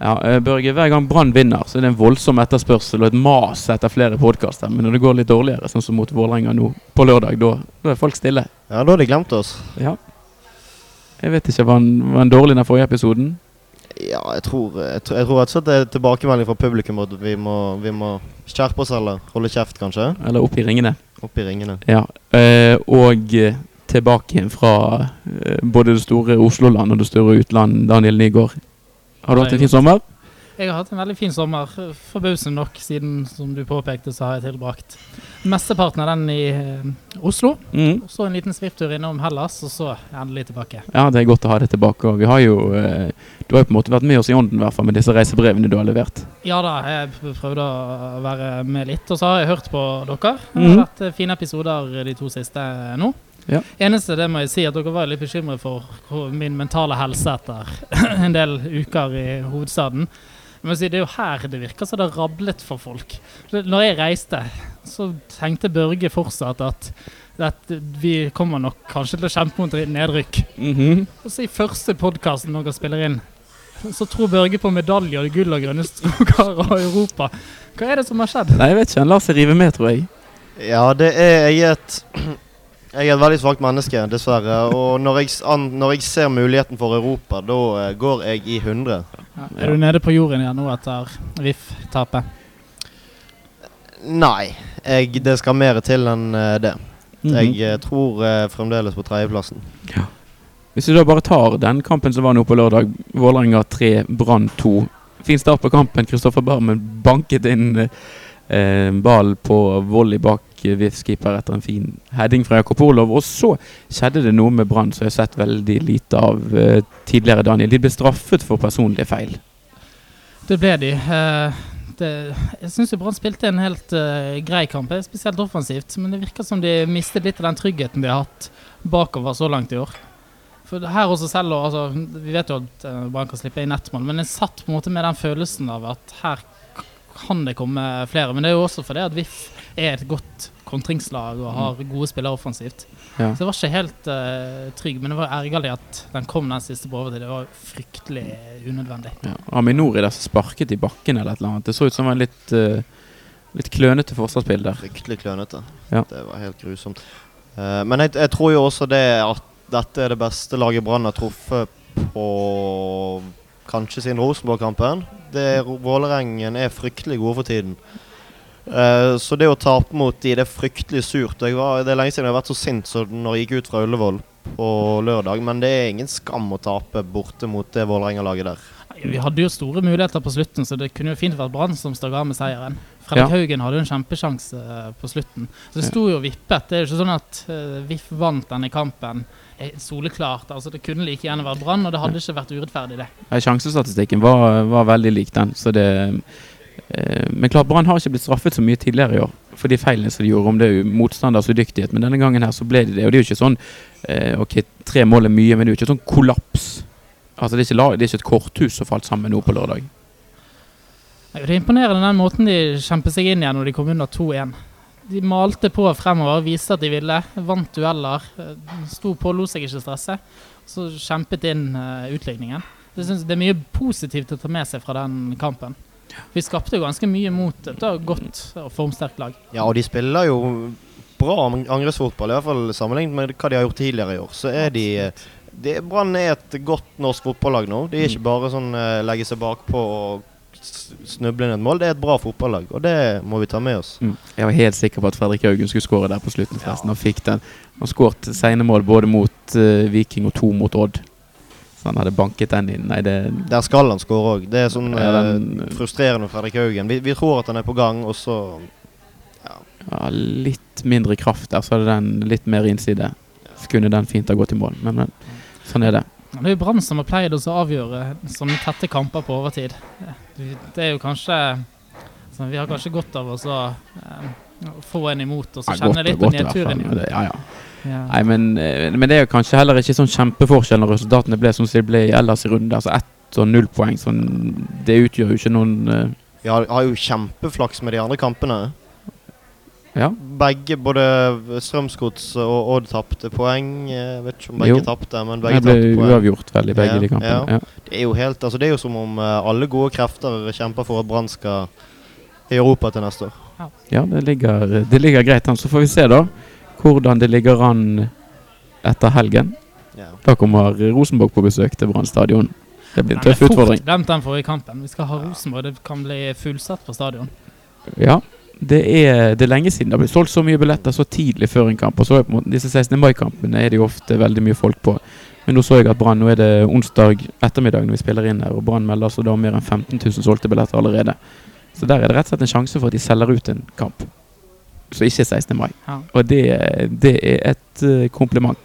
Ja, eh, Børge, Hver gang Brann vinner, så er det en voldsom etterspørsel og et mas etter flere podkaster. Men når det går litt dårligere, sånn som mot Vålerenga nå på lørdag, da da er folk stille. Ja, da har de glemt oss. Ja. Jeg vet ikke, var han, var han dårlig den forrige episoden? Ja, jeg tror, jeg, tror- jeg tror at det er tilbakemelding fra publikum at vi må, vi må skjerpe oss eller holde kjeft, kanskje. Eller opp i ringene? Opp i ringene. Ja. Eh, og eh, tilbake igjen fra eh, både det store Oslo-land og det store utland, Daniel Nygaard. Har du hatt en fin sommer? Jeg har hatt en veldig fin sommer. Forbausende nok, siden som du påpekte, så har jeg tilbrakt mesteparten av den i eh, Oslo. Mm. Så en liten svipptur innom Hellas, og så endelig tilbake. Ja, det er godt å ha det tilbake. Og vi har jo eh, Du har jo på en måte vært med oss i ånden, i hvert fall, med disse reisebrevene du har levert. Ja da, jeg prøvde å være med litt. Og så har jeg hørt på dere. Det Mhm. har vært eh, fine episoder de to siste nå. Ja. Eneste det må jeg si at dere var litt bekymret for min mentale helse etter en del uker i hovedstaden. Men Det er jo her det virker som det har rablet for folk. Når jeg reiste, så tenkte Børge fortsatt at, at vi kommer nok kanskje til å kjempe mot nedrykk. Mhm. Og så i første podkasten dere spiller inn, så tror Børge på medaljer, gull og grønne skoger og Europa. Hva er det som har skjedd? Nei, jeg vet ikke. Han lar seg rive med, tror jeg. Ja, det er i et jeg er et veldig svakt menneske, dessverre. Og når jeg, an, når jeg ser muligheten for Europa, da uh, går jeg i 100. Ja, er du nede på jorden igjen nå etter RIF-tapet? Nei, jeg, det skal mer til enn uh, det. Mhm. Jeg uh, tror fremdeles på tredjeplassen. Hvis vi da bare tar den kampen som var nå på lørdag, Vålerenga 3, Brann 2. Fin start på kampen. Kristoffer Barmen banket inn eh, ball på volley bak eh, VIFs keeper etter en fin heading fra Jakob Olov. Og så skjedde det noe med Brann som jeg har sett veldig lite av eh, tidligere, Daniel. De ble straffet for personlige feil. Det ble de. Eh, det, jeg syns Brann spilte en helt eh, grei kamp, eh, spesielt offensivt. Men det virker som de mistet litt av den tryggheten de har hatt bakover så langt i år. For her også selv, altså, Vi vet jo at uh, Brann kan slippe inn nettmål, men jeg satt på en måte med den følelsen av at her kan det komme flere. Men det er jo også fordi at VIF er et godt kontringslag og har gode spillere offensivt. Ja. Så jeg var ikke helt uh, trygg, men det var ergerlig at den kom den siste på overtid. Det var fryktelig unødvendig. Ja. Aminori der som sparket i bakken eller et eller annet. Det så ut som en litt, uh, litt klønete forsvarsspill der. Fryktelig klønete. Ja. Det var helt grusomt. Uh, men jeg, jeg tror jo også det at dette er det beste laget Brann har truffet på kanskje siden Rosenborg-kampen. Vålerengen er fryktelig gode for tiden. Eh, så det å tape mot de, det er fryktelig surt. Var, det er lenge siden jeg har vært så sint som når jeg gikk ut fra Ullevål på lørdag. Men det er ingen skam å tape borte mot det Vålerenga-laget der. Vi hadde jo store muligheter på slutten, så det kunne jo fint vært Brann som stakk av med seieren. Fredrik Ja. Haugen hadde jo en kjempesjanse eh, på slutten. Så det sto jo vippet. Det er jo ikke sånn at eh, VIF vant denne kampen eh, soleklart. Altså Det kunne like gjerne vært Brann, og det hadde ikke vært urettferdig, det. Ja, Sjansestatistikken var, var veldig lik den. Så det, eh, men klart, Brann har ikke blitt straffet så mye tidligere i år for de feilene som de gjorde, om det er motstanders udyktighet. Men denne gangen her så ble de det. Og det er jo ikke sånn eh, Ok, tre mål er mye, men det er jo ikke sånn kollaps. Altså Det er ikke, det er ikke et korthus som falt sammen nå på lørdag. Nei, Det er imponerende den måten de kjempet seg inn igjen når de kom under 2-1. De malte på fremover, viste at de ville. Vant dueller. eh, Sto på, lot seg ikke stresse. Så kjempet inn eh, utligningen. Det, synes, det er mye positivt å ta med seg fra den kampen. Vi skapte jo ganske mye mot et godt og formsterkt lag. Ja, og de spiller jo bra angrepsfotball, i hvert fall sammenlignet med hva de har gjort tidligere i år. Så er de det- Brann er et godt norsk fotballag nå. De er ikke bare sånn uh, legge seg bakpå og snuble inn et mål. Det er et bra fotballag, og det må vi ta med oss. Mm. Jeg var helt sikker på at Fredrik Haugen skulle skåre der på slutten. forresten Han fikk den. Han skåret sene mål både mot uh, Viking og to mot Odd. Så han hadde banket den inn. Nei, det Der skal han skåre òg. Det er sånn Ja, den- frustrerende med Fredrik Haugen. Vi, vi tror at han er på gang, og så ja, litt mindre kraft der, så hadde den litt mer innside. Så kunne den fint ha gått i mål. Men, men sånn er det. Det er jo Brann som har pleid å avgjøre sånne tette kamper på overtid. Det er jo kanskje Vi har kanskje godt av å eh, få en imot og så Ja, kjenne godt- litt på nedturen. Ja, ja. Ja. Nei, men, eh, men det er jo kanskje heller ikke sånn kjempeforskjell når resultatene ble som de ble ellers i runden. Altså ett og null poeng. Sånn, det utgjør jo ikke noen uh... Vi har, har jo kjempeflaks med de andre kampene. Ja. Begge, både Strømsgods og Odd tapte poeng. Jeg vet ikke om begge Jo. tapte, men begge ble tapte poeng. uavgjort vel i begge Ja, de kampene. ja. Ja. Det er jo helt, altså det er jo som om eh, alle gode krefter kjemper for at Brann skal i Europa til neste år. Ja, det ligger, det ligger greit an. Så får vi se da hvordan det ligger an etter helgen. Da kommer Rosenborg på besøk til Brann stadion. Det blir en tøff utfordring. glemt den forrige kampen. Vi skal ha Rosenborg. Det kan bli fullsatt på stadion. Ja, det er, det er lenge siden det har blitt solgt så mye billetter så tidlig før en kamp. Og så er på en måte, disse 16. mai-kampene er det jo ofte veldig mye folk på. Men nå så jeg at Brann Nå er det onsdag ettermiddag når vi spiller inn her, og Brann melder altså da mer enn 15 000 solgte billetter allerede. Så der er det rett og slett en sjanse for at de selger ut en kamp. Så ikke 16. mai. Ja. Og det, det er et eh, kompliment.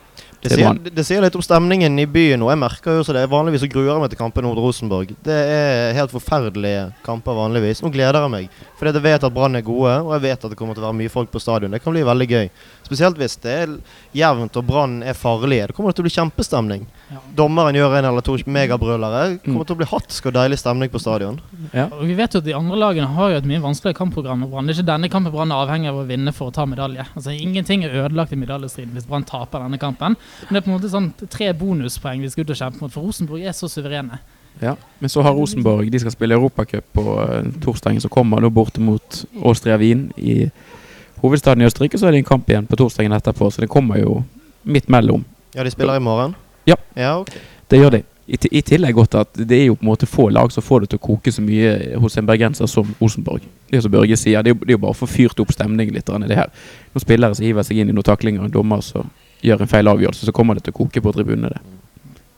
Det sier, det, sier litt om stemningen i byen. Og jeg merker jo så det er Vanligvis så gruer jeg meg til kampen mot Rosenborg. Det er helt forferdelige kamper vanligvis. Nå gleder jeg meg. Fordi jeg vet at Brann er gode, og jeg vet at det kommer til å være mye folk på stadion. Det kan bli veldig gøy. Spesielt hvis det er jevnt og Brann er farlige. Det kommer til å bli kjempestemning. Ja. Dommeren gjør en eller to megabrølere. Det Mm. kommer til å bli hatsk og deilig stemning på stadion. Ja. Og vi vet jo at De andre lagene har jo et mye vanskeligere kampprogram. enn Brann. Det er ikke denne kampen Brann er avhengig av å vinne for å ta medalje. Altså Ingenting er ødelagt i medaljestriden hvis Brann taper denne kampen. Men det er på en måte sånn tre bonuspoeng vi skal ut og kjempe mot, for Rosenborg er så suverene. Ja, men så har Rosenborg De skal spille Europacup på uh, torsdagen som kommer, da borte mot Austria Wien i hovedstaden i Østerrike. Så er det en kamp igjen på torsdagen etterpå, så det kommer jo midt mellom. Ja, de spiller i morgen? Ja. Ja, okay. Det gjør de. I, I tillegg godt at det er jo på en måte få lag som får det til å koke så mye hos en bergenser som Rosenborg. Det er som Børge sier, det er jo, det er jo bare å få fyrt opp stemningen litt. i det her. Når spillere som hiver seg inn i noen taklinger, og en dommer som gjør en feil avgjørelse, så kommer det til å koke på tribunene. det.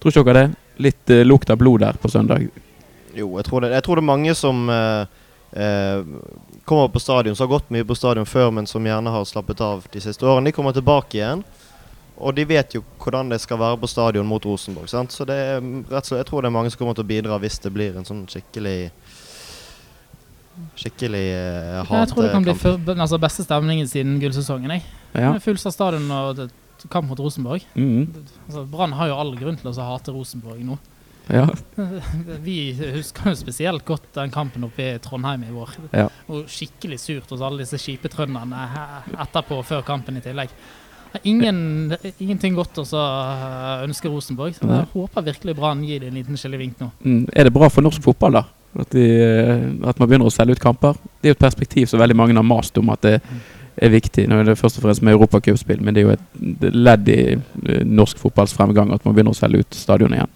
Tror ikke dere det? Litt uh, lukt av blod der på søndag. Jo, jeg tror det, jeg tror det er mange som uh, eh, kommer på stadion, som har gått mye på stadion før, men som gjerne har slappet av de siste årene. De kommer tilbake igjen. Og de vet jo hvordan det skal være på stadion mot Rosenborg. sant? Så det er rett og slett, jeg tror det er mange som kommer til å bidra hvis det blir en sånn skikkelig Skikkelig eh, Jeg tror det kan bli for, altså beste stemningen siden gullsesongen. jeg. Ja. Med Fullstad stadion og kamp mot Rosenborg. Mm. Altså, Brann har jo all grunn til å hate Rosenborg nå. Ja. Vi husker jo spesielt godt den kampen oppe i Trondheim i vår. Ja. Og skikkelig surt hos alle disse kjipe trønderne etterpå, før kampen i tillegg. Ingen, ingenting godt å ønske Rosenborg. Så jeg håper virkelig Brann gir det en liten skillevink nå. Mm. Er det bra for norsk fotball, da? At, de, eh, at man begynner å selge ut kamper? Det er jo et perspektiv som veldig mange har mast om at det er viktig. Nå er det først og fremst med europacupspill, men det er jo et ledd i eh, norsk fotballs fremgang at man begynner å selge ut stadion igjen.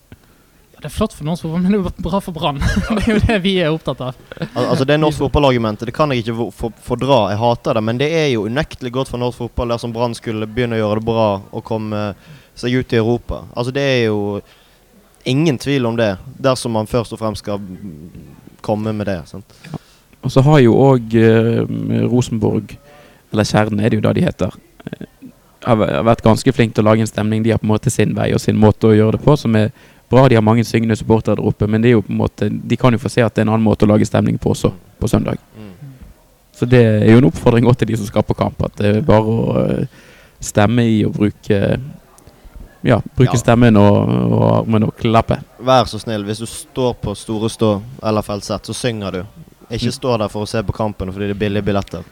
Ja, det er flott for norsk fotball, men det er jo bra for Brann. det er jo det vi er opptatt av. Al altså Det norsk fotballargumentet det kan jeg ikke for- for- fordra. Jeg hater det. Men det er jo unektelig godt for norsk fotball dersom Brann skulle begynne å gjøre det bra og komme seg ut i Europa. Altså Det er jo ingen tvil om det, dersom man først og fremst skal mm, komme med det. Sant? Og så har jo òg eh, Rosenborg, eller Kjernen er det jo da de heter, eh, har vært ganske flink til å lage en stemning. De har på en måte sin vei og sin måte å gjøre det på, som er bra. De har mange syngende supportere der oppe, men det jo på en måte, de kan jo få se at det er en annen måte å lage stemning på også, på søndag. Så det er jo en oppfordring også til de som skal på kamp, at det er bare å eh, stemme i og bruke ja, bruke Ja. stemmen og, og armen og klappe. Vær så snill, hvis du står på Store Stå eller Feltsett, så synger du. Ikke Mm. stå der for å se på kampen fordi det er billige billetter.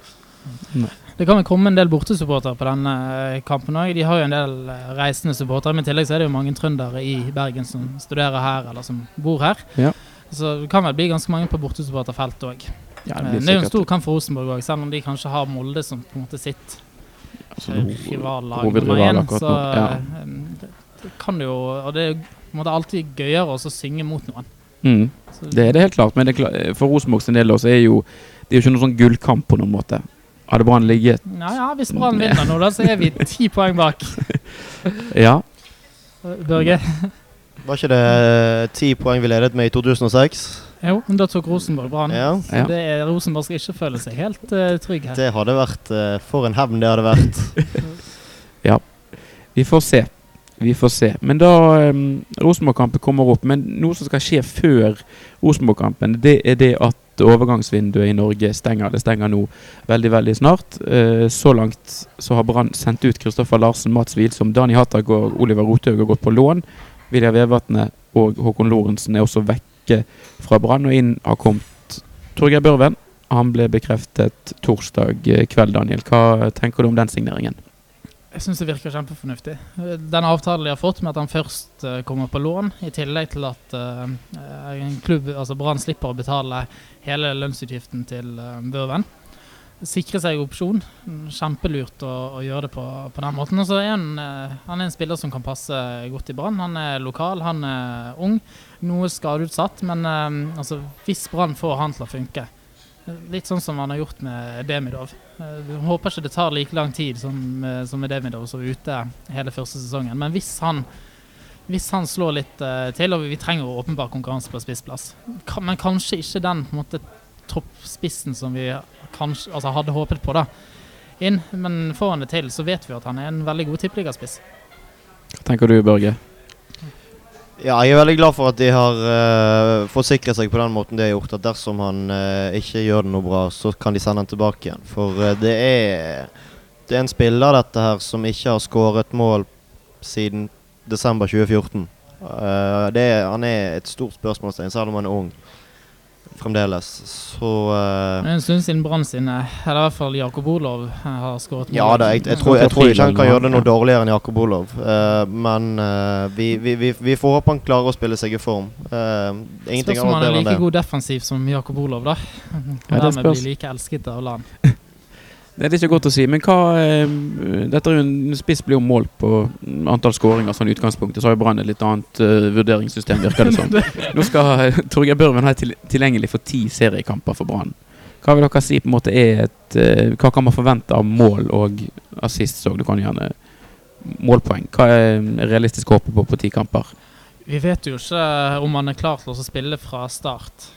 Det kan vel komme en del bortesupportere på denne eh, kampen òg. De har jo en del eh, reisende supportere, men i tillegg så er det jo mange trøndere i Bergen som studerer her, eller som bor her. Ja. Så det kan vel bli ganske mange på bortesupporterfeltet òg. Ja, det, Det er jo en stor kamp for Rosenborg òg, selv om de kanskje har Molde som på en måte sitt eh, rivallag nummer én. Så ja. eh, det, kan jo Og det er jo på en måte alltid gøyere å synge mot noen. Mm. Det er det helt klart, men det for Rosenborg sin del også er jo Det er jo ikke noen sånn gullkamp på noen måte. Hadde Brann ligget Ja, ja, hvis Brann vinner nå, da, så er vi ti poeng bak. Ja, Børge? Var ikke det ti poeng vi ledet med i 2006? Jo, men da tok Rosenborg Brann. Ja. Så det er Rosenborg skal ikke føle seg helt uh, trygg her. Det hadde vært uh, For en hevn det hadde vært. ja. vi får se. Vi får se. Men da um, Rosenborg-kampen kommer opp Men noe som skal skje før Rosenborg-kampen, det er det at overgangsvinduet i Norge stenger. Det stenger nå veldig, veldig snart. Eh, så langt så har Brann sendt ut Kristoffer Larsen, Mats Wilsom, Dani Hattag og Oliver Rothaug har gått på lån. Vilja Vevatnet og Håkon Lorentzen er også vekke fra Brann, og inn har kommet Torgeir Børven Han ble bekreftet torsdag eh, kveld, Daniel. Hva tenker du om den signeringen? Jeg syns det virker kjempefornuftig. Den avtalen de har fått med at han først uh, kommer på lån, i tillegg til at uh, en klubb, altså Brann slipper å betale hele lønnsutgiften til uh, Børven. Sikre seg opsjon. Kjempelurt å, å gjøre det på, på, den måten. Og så er han, han er en spiller som kan passe godt i Brann. Han er lokal, han er ung. Noe skadeutsatt, men altså, hvis Brann får han til å funke Litt sånn som han har gjort med Demidov. Jeg eh, håper ikke det tar like lang tid som, eh, som med Demidov, som var ute hele første sesongen. Men hvis han, hvis han slår litt uh, til, og vi trenger åpenbar konkurranse på spissplass, men kanskje ikke den på en måte toppspissen som vi kanskje, altså hadde håpet på, da, inn. Men får han det til, så vet vi at han er en veldig god tippeligaspiss. Hva tenker du, Børge? Ja, jeg er veldig glad for at de har uh, forsikret seg på den måten de har gjort. At dersom han uh, ikke gjør det noe bra, så kan de sende han tilbake igjen. For uh, det, er, det er en spiller, dette her, som ikke har skåret mål siden desember 2014. Det er, han er et stort spørsmålstegn, selv om han er ung fremdeles. Så uh, En stund siden Brann sine, eller i hvert fall Jakob Olov, eh, har skåret mål. Ja da, jeg, jeg, tror, jeg, tror, ikke han kan gjøre det noe dårligere enn Jakob Olov. Uh, men uh, vi, vi, vi, vi, får håpe han klarer å spille seg i form. ingenting annet enn det. Spørs om han er like god defensiv som Jakob Olov, da. Og dermed blir like elsket av land. Det er ikke godt å si, men hva eh, Dette er jo en spiss blir jo målt på antall skåringer sånn utgangspunktet. Så har jo Brann et litt annet uh, vurderingssystem, virker det som. Nå skal uh, Torgeir Børven ha til, tilgjengelig for ti seriekamper for Brann. Hva vil dere si på en måte er et uh, Hva kan man forvente av mål og assist? òg? du kan gjerne målpoeng. Hva er realistisk håp på på ti kamper? Vi vet jo ikke om han er klar til å spille fra start.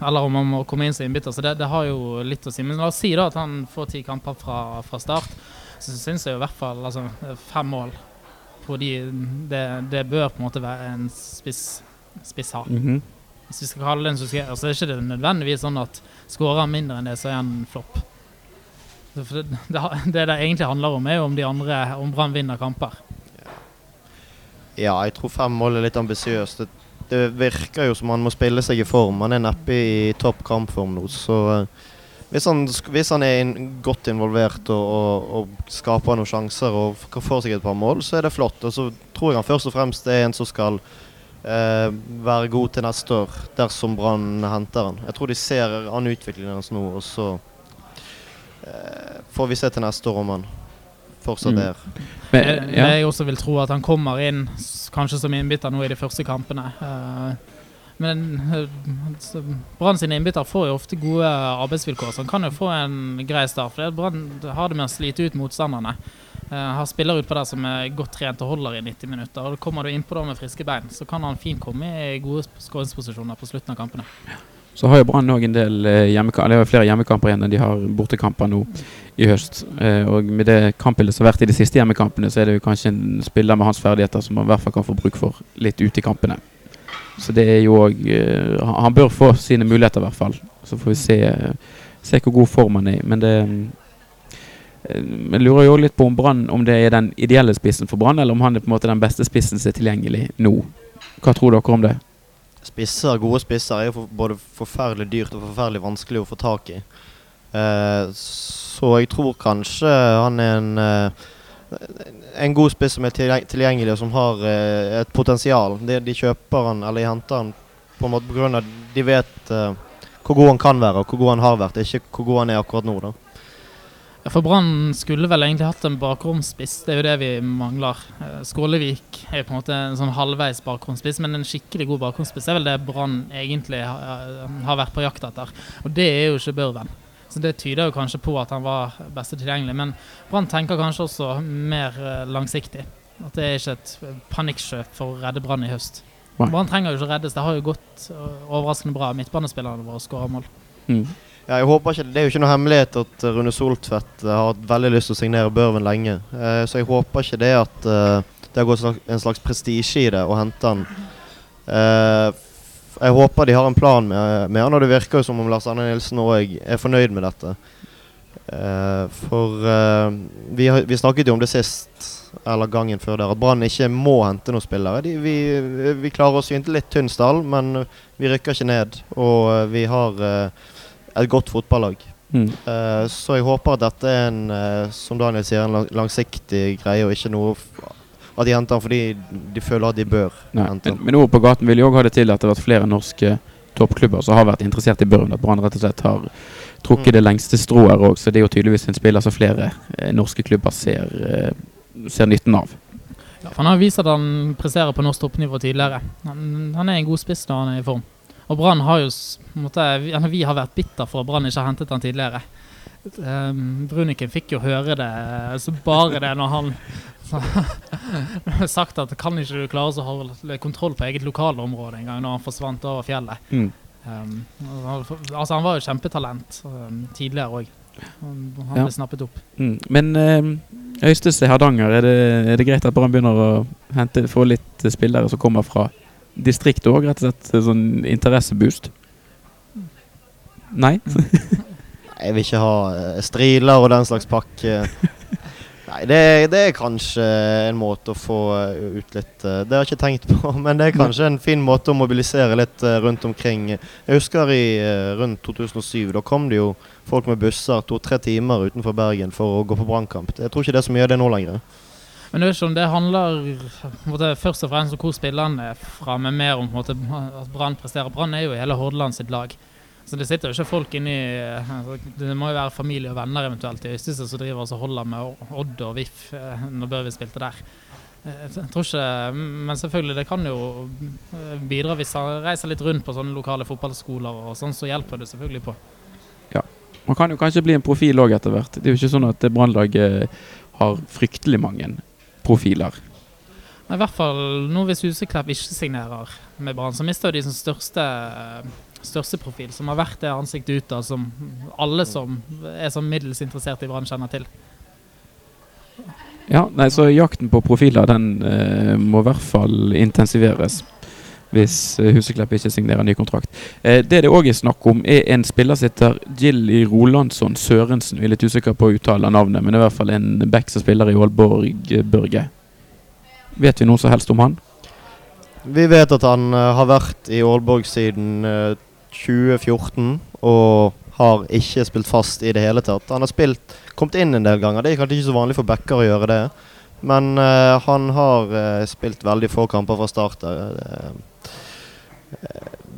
Eller om han må komme inn som innbytter. Så det, det, har jo litt å si. Men la oss si da at han får ti kamper fra, fra start. Så syns jeg i hvert fall altså, fem mål Fordi det, det, bør på en måte være en spiss, spiss ha. Mm -hmm. Hvis vi skal kalle det en suksess, så er det ikke nødvendigvis sånn at skårer han mindre enn det, så er han en flopp. Det, det, det egentlig handler om, er jo om de andre om Brann vinner kamper. Ja, jeg tror fem mål er litt ambisiøst det virker jo som han må spille seg i form. Han er neppe i topp kampform nå. Så uh, hvis, han, hvis, han, er in, godt involvert og, og, og, skaper noen sjanser og får seg et par mål, så er det flott. Og så tror jeg han først og fremst er en som skal uh, være god til neste år, dersom Brann henter han. Jeg tror de ser an utviklingen hans nå, og så uh, får vi se til neste år om han fortsatt mm. er. Men, ja. Jeg også vil tro at han kommer inn kanskje som innbytter nå i de første kampene. Uh, men uh, Brann sine innbytter får jo ofte gode arbeidsvilkår, så han kan jo få en grei start. For Brann har det med å slite ut motstanderne. Har spillere utpå der som er godt trent og holder i 90 minutter. Og Kommer du innpå da med friske bein, så kan han fint komme i gode skåringsposisjoner på slutten av kampene. Så har jo Brann òg en del hjemmekamper, eller flere hjemmekamper igjen enn de har bortekamper nå i høst. Eh, og med det kampbildet som har vært i de siste hjemmekampene, så er det jo kanskje en spiller med hans ferdigheter som man i hvert fall kan få bruk for litt ute i kampene. Så det er jo òg eh, Han bør få sine muligheter, i hvert fall. Så får vi se, se hvor god form han er i. Men det jeg eh, lurer jo litt på om Brann Om det er den ideelle spissen for Brann, eller om han er på en måte den beste spissen som er tilgjengelig nå. Hva tror dere om det? Spisser, Gode spisser er jo både forferdelig dyrt og forferdelig vanskelig å få tak i. Uh, så jeg tror kanskje han er en, uh, en god spiss som er tilgjengelig, og som har uh, et potensial. De, de kjøper han, eller de henter han på en måte pga. de vet hvor god han kan være, og hvor god han har vært. Ikke hvor god han er akkurat nå. da. Ja, for Brann skulle vel egentlig hatt en bakromspiss, det er jo det vi mangler. Skålevik er på en måte en sånn halvveis bakromspiss, men en skikkelig god bakromspiss er vel det Brann egentlig har, vært på jakt etter. Og det er jo ikke Børven. Så Det tyder jo kanskje på at han var beste tilgjengelig. Men Brann tenker kanskje også mer eh, langsiktig. At det er ikke et panikkjøp for å redde Brann i høst. Brann trenger jo ikke reddes. Det har jo gått eh, overraskende bra. Midtbanespillerne våre skårer mål. Mm. Ja, jeg håper ikke, Det er jo ikke noe hemmelighet at Rune Soltvedt eh, har hatt veldig lyst til å signere Børven lenge. Eh, så jeg håper ikke det at eh, det har gått en slags prestisje i det å hente han. Eh, jeg håper de har en plan med, med han, og det virker jo som om Lars Arne Nilsen òg er fornøyd med dette. Uh, for vi, har, vi, snakket jo om det sist, eller gangen før der, at Brann ikke må hente noen spillere. De, vi, vi, klarer oss jo inntil litt tynn stall, men vi rykker ikke ned. Og vi har et godt fotballag. Mm. Uh, så jeg håper at dette er en, uh, som Daniel sier, en lang langsiktig greie, og ikke noe at de henter han fordi de føler at de bør Nei, hente men, han. men ord på gaten vil jo òg ha det til at det har vært flere norske toppklubber som har vært interessert i Børn. At Brann rett og slett har trukket Mm. det lengste strået òg, så det er jo tydeligvis en spiller som flere eh, norske klubber ser, eh, ser nytten av. Ja, for han har vist at han presterer på norsk toppnivå tidligere. Han, han er en god spiss når han er i form. Og Brann har jo måte, vi, vi har vært bitter for at Brann ikke har hentet han tidligere. Um, Bruniken fikk jo høre det så bare det når han så, sagt at kan ikke du klare å holde kontroll på eget lokalområde en gang når han forsvant over fjellet. Mm. Um, altså Han var jo kjempetalent um, tidligere òg. Han han Ja. ble snappet opp. Mm. Men eh, Øystese Hardanger, er det, er det greit at Brann begynner å hente, få litt spillere som kommer fra distriktet òg? Rett og slett sånn interesseboost? Nei? Jeg vil ikke ha eh, striler og den slags pakke. Nei, det, det er kanskje en måte å få eh, ut litt eh, Det har jeg ikke tenkt på, men det er kanskje en fin måte å mobilisere litt rundt omkring. Jeg husker i rundt 2007. Da kom det jo folk med busser to-tre timer utenfor Bergen for å gå på brannkamp. Jeg tror ikke det er så mye av det nå lenger. Men det, ikke om det handler på måte, først og fremst om hvor spillerne er fra, men mer om på måte, at Brann presterer. Brann er jo hele Hordaland sitt lag. Så det sitter jo ikke folk inni altså, Det må jo være familie og venner eventuelt i Øystese som driver og holder med Odd og VIF eh, når Børvi spilte der. Eh, Jeg tror ikke, Men selvfølgelig, det kan jo bidra hvis han reiser litt rundt på sånne lokale fotballskoler og sånn, så hjelper det selvfølgelig på. Ja. Man kan jo kanskje bli en profil òg etter hvert. Det er jo ikke sånn at Brannlaget har fryktelig mange profiler. Men I hvert fall nå hvis Huseklepp ikke signerer med Brann, så mister de sin største, største profil, som har vært det ansiktet utad som alle som er sånn middels interessert i Brann, kjenner til. Ja, nei, så jakten på profiler den eh, må i hvert fall intensiveres. Hvis eh, Huseklepp ikke signerer ny kontrakt. Eh, det det òg er snakk om, er en spiller som heter Gilly Rolandsson Sørensen. Vi er litt usikker på å uttale navnet, men det er i hvert fall en back som spiller i Aalborg eh, Børge. Vet vi noe som helst om han? Vi vet at han uh, har vært i Aalborg siden eh, 2014 og har ikke spilt fast i det hele tatt. Han har spilt, kommet inn en del ganger. Det er kanskje ikke så vanlig for backer å gjøre det. Men uh, han har uh, spilt veldig få kamper fra start. Uh,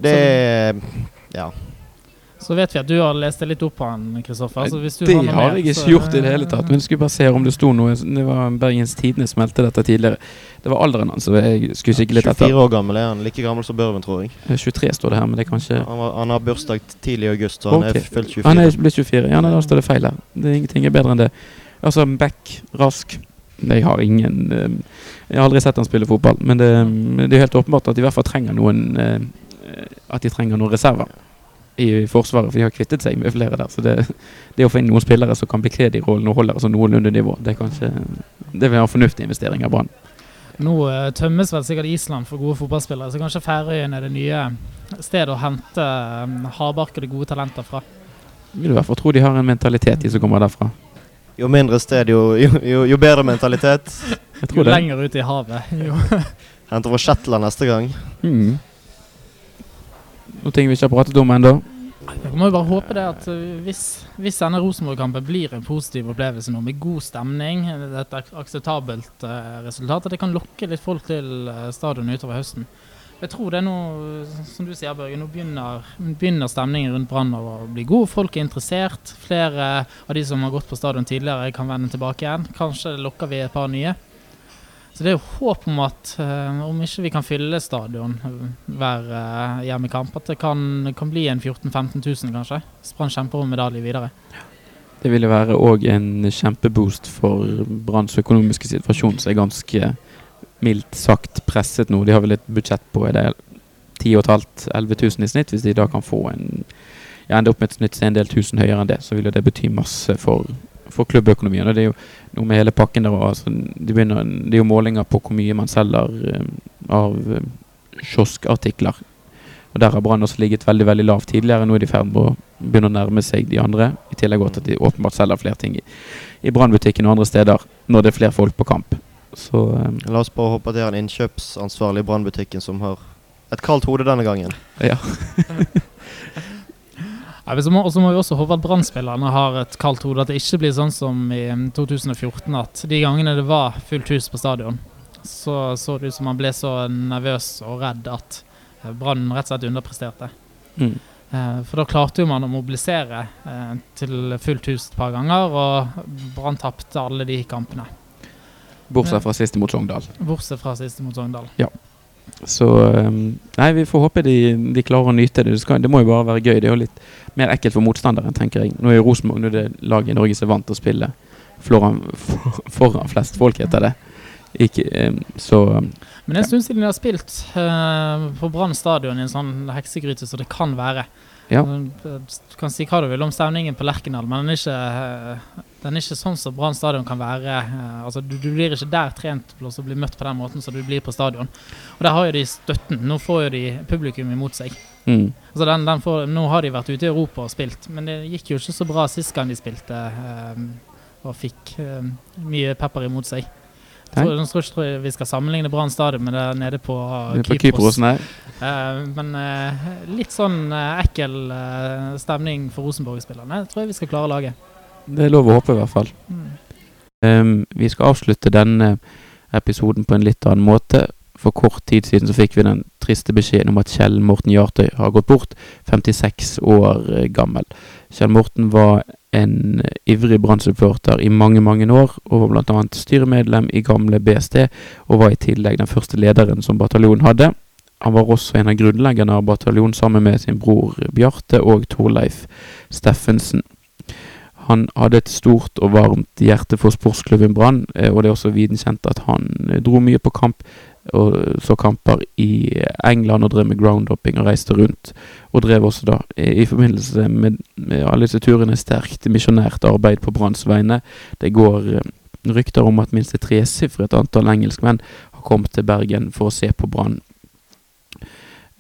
det, det Ja. Så vet vi at du har lest deg litt opp på han, Kristoffer. så hvis du det har, har jeg så- ikke gjort i det hele tatt. Men jeg skulle bare se om det sto noe. Det var Bergens Tidende som meldte dette tidligere. Det var alderen hans, så jeg skulle kikke litt 24 etter. år gammel er han. Like gammel som Børven, tror jeg. Eh, 23 står det her, men det er kanskje Han, var, han har bursdag tidlig i august, så han Ok. er fylt 24. Han er blitt 24. Ja, nei, da står det feil her. Det er ingenting er bedre enn det. Altså, back, rask Jeg har ingen eh, Jeg har aldri sett han spille fotball, men det, det er helt åpenbart at de i hvert fall trenger noen eh, At de trenger noen reserver i Forsvaret, for de har kvittet seg med flere der. Så det, det å få inn noen spillere som kan bekle de rollene og holder altså noenlunde nivå, det er kanskje Det vil være en fornuftig investering av Brann. Nå eh, tømmes vel sikkert Island for gode fotballspillere, så kanskje Færøyene er det nye stedet å hente um, hardbarkede gode talenter fra. Vil du i hvert fall tro de har en mentalitet, de som kommer derfra. Jo mindre sted, jo, jo, jo, jo bedre mentalitet. Jeg Jo det. lenger ut i havet. Jo. Henter fra Shetland neste gang. Mm. Noen ting vi ikke har pratet om ennå. Jeg må jo bare håpe det at uh, hvis, hvis denne Rosenborg-kampen blir en positiv opplevelse nå, med god stemning, et akseptabelt uh, resultat, at det kan lokke litt folk til stadionet stadion utover høsten. Jeg tror det er uh, som du sier Børge, nå begynner, begynner stemningen rundt Brann å bli god. Folk er interessert. Flere av de som har gått på stadion tidligere, kan vende tilbake igjen. Kanskje lokker vi et par nye. Så det er jo håp om at eh, om ikke vi kan fylle stadion eh, hver uh, hjemmekamp, at det kan, kan bli en 14 000-15 000 kanskje. Brann kjemper om medalje videre. Det ville være òg en kjempeboost for Branns økonomiske situasjon, som er ganske mildt sagt presset nå. De har vel et budsjett på er det 10 500-11 000 i snitt. Hvis de da kan få en ja, ende opp med et er en del tusen høyere enn det, så vil jo det bety masse for, for klubbøkonomien. Og det er jo noe med hele pakken der altså, det, begynner, Det er jo målinger på hvor mye man selger eh, av eh, kioskartikler. Og Der har Brann også ligget veldig veldig lavt tidligere. Nå er de i ferd med å begynne å nærme seg de andre. I tillegg til at de åpenbart selger flere ting i, i Brannbutikken og andre steder når det er flere folk på kamp. Så eh, La oss bare håpe at det er en innkjøpsansvarlig i brannbutikken som har et kaldt hode denne gangen. ja. Ja, men så må, og må vi også håpe at Brann-spillerne har et kaldt hode. At det ikke blir sånn som i mm, 2014, at de gangene det var fullt hus på stadion, så så det ut som man ble så nervøs og redd at eh, Brann rett og slett underpresterte. Mm. Eh, For da klarte jo man å mobilisere eh, til fullt hus et par ganger, og Brann tapte alle de kampene. Bortsett fra siste mot Sogndal. Bortsett fra siste mot Sogndal. Så um, Nei, vi får håpe de, de klarer å nyte det. Det, skal, det må jo bare være gøy. Det er jo litt mer ekkelt for motstanderen, tenker jeg. Nå er Rosenborg det laget i Norge som er vant til å spille foran, for, foran flest folk, heter det. Ikke, um, så um, Men det er en stund siden de har spilt uh, på Brann stadion i en sånn heksegryte som det kan være. Ja. Du kan si hva du vil om stemningen på Lerkendal, men den er ikke, eh, den er ikke sånn som Brann stadion kan være. eh, Altså, du, du blir ikke der trent til å bli møtt på den måten som du blir på stadion. Og der har jo de støtten. Nå får jo de publikum imot seg. mm, Altså den, den får, nå har de vært ute i Europa og spilt, men det gikk jo ikke så bra sist gang de spilte eh, og fikk eh, mye pepper imot seg. Jeg tror, jeg tror ikke vi skal sammenligne Brann stadion med det nede på det er på Kypros, Kypros uh, men uh, litt sånn uh, ekkel eh, stemning for Rosenborg-spillerne tror jeg vi skal klare å lage. Det er lov å håpe, i hvert fall. Mm. Um, vi skal avslutte denne episoden på en litt annen måte. For kort tid siden så fikk vi den triste beskjeden om at Kjell Morten Jartøy har gått bort, 56 år eh, gammel. Kjell Morten var en eh, ivrig Brann-supporter i mange, mange år, og var bl.a. styremedlem i gamle BST, og var i tillegg den første lederen som bataljonen hadde. Han var også en av grunnleggerne av bataljonen sammen med sin bror Bjarte og Torleif Steffensen. Han hadde et stort og varmt hjerte for sportsklubben Brann, eh, og det er også viden kjent at han eh, dro mye på kamp og så kamper i England og drev med groundhopping og reiste rundt. Og drev også da, i forbindelse med, med alle disse turene, sterkt misjonært arbeid på Branns vegne. Det går eh, rykter om at minst et tresifret antall engelskmenn har kommet til Bergen for å se på Brann.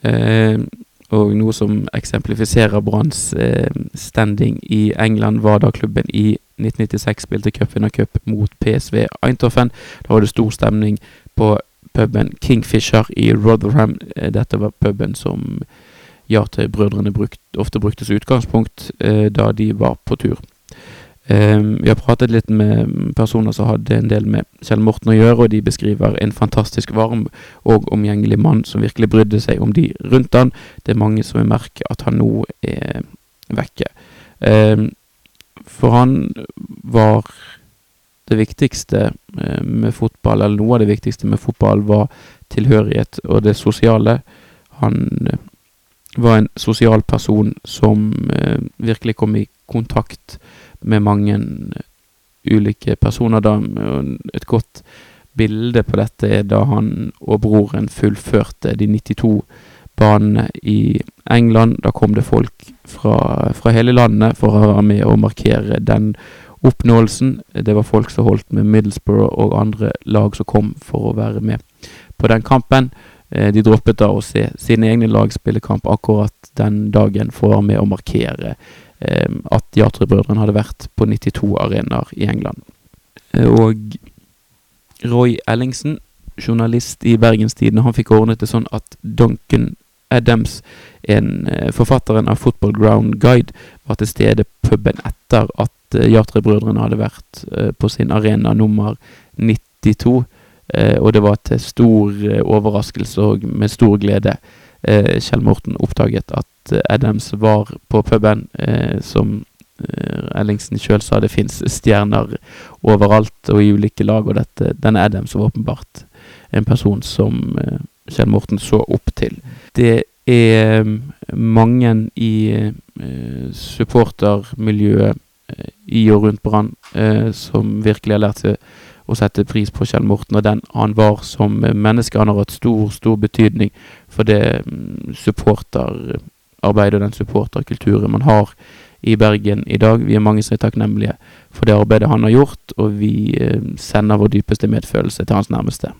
Eh, og noe som eksemplifiserer Branns eh, standing i England, var da klubben i 1996 spilte cupvinnercup mot PSV Eindhoven. Da var det stor stemning på puben Kingfisher i Rotherham. Eh, Dette var puben som Ja til brødrene brukt, ofte brukte som utgangspunkt eh, da de var på tur. Eh, vi har pratet litt med personer som hadde en del med Kjell Morten å gjøre, og de beskriver en fantastisk varm og omgjengelig mann som virkelig brydde seg om de rundt han. Det er mange som vil merke at han nå er vekke. Eh, for han var det viktigste eh, med fotball, eller noe av det viktigste med fotball, var tilhørighet og det sosiale. Han eh, var en sosial person som eh, virkelig kom i kontakt med mange ulike personer. Da, et godt bilde på dette er da han og broren fullførte de 92 banene i England. Da kom det folk fra, fra hele landet for å være med og markere den oppnåelsen. Det var folk som holdt med Middlesbrough og andre lag som kom for å være med på den kampen. Eh, De droppet da å se sine egne lag spille kamp akkurat den dagen for å være med å markere eh, at Yatry-brødrene hadde vært på 92 arenaer i England. Eh, Og Roy Ellingsen, journalist i Bergenstidene, han fikk ordnet det sånn at Duncan Adams, en forfatteren av Football Ground Guide, var til stede puben etter at eh, Jatre-brødrene hadde vært eh, på sin arena nummer 92. Eh, og det var til stor eh, overraskelse og med stor glede eh, Kjell Morten oppdaget at eh, Adams var på puben. Eh, som eh, Ellingsen sjøl sa, det fins stjerner overalt og i ulike lag, og dette, denne Adams var åpenbart en person som eh, Kjell Morten så opp til. Det er mm, mange i eh, supportermiljøet eh, i og rundt Brann eh, som virkelig har lært seg å sette pris på Kjell Morten og den han var som eh, menneske. Han har hatt stor, stor betydning for det mm, supporterarbeidet og den supporterkulturen man har i Bergen i dag. Vi er mange som er takknemlige for det arbeidet han har gjort, og vi eh, sender vår dypeste medfølelse til hans nærmeste.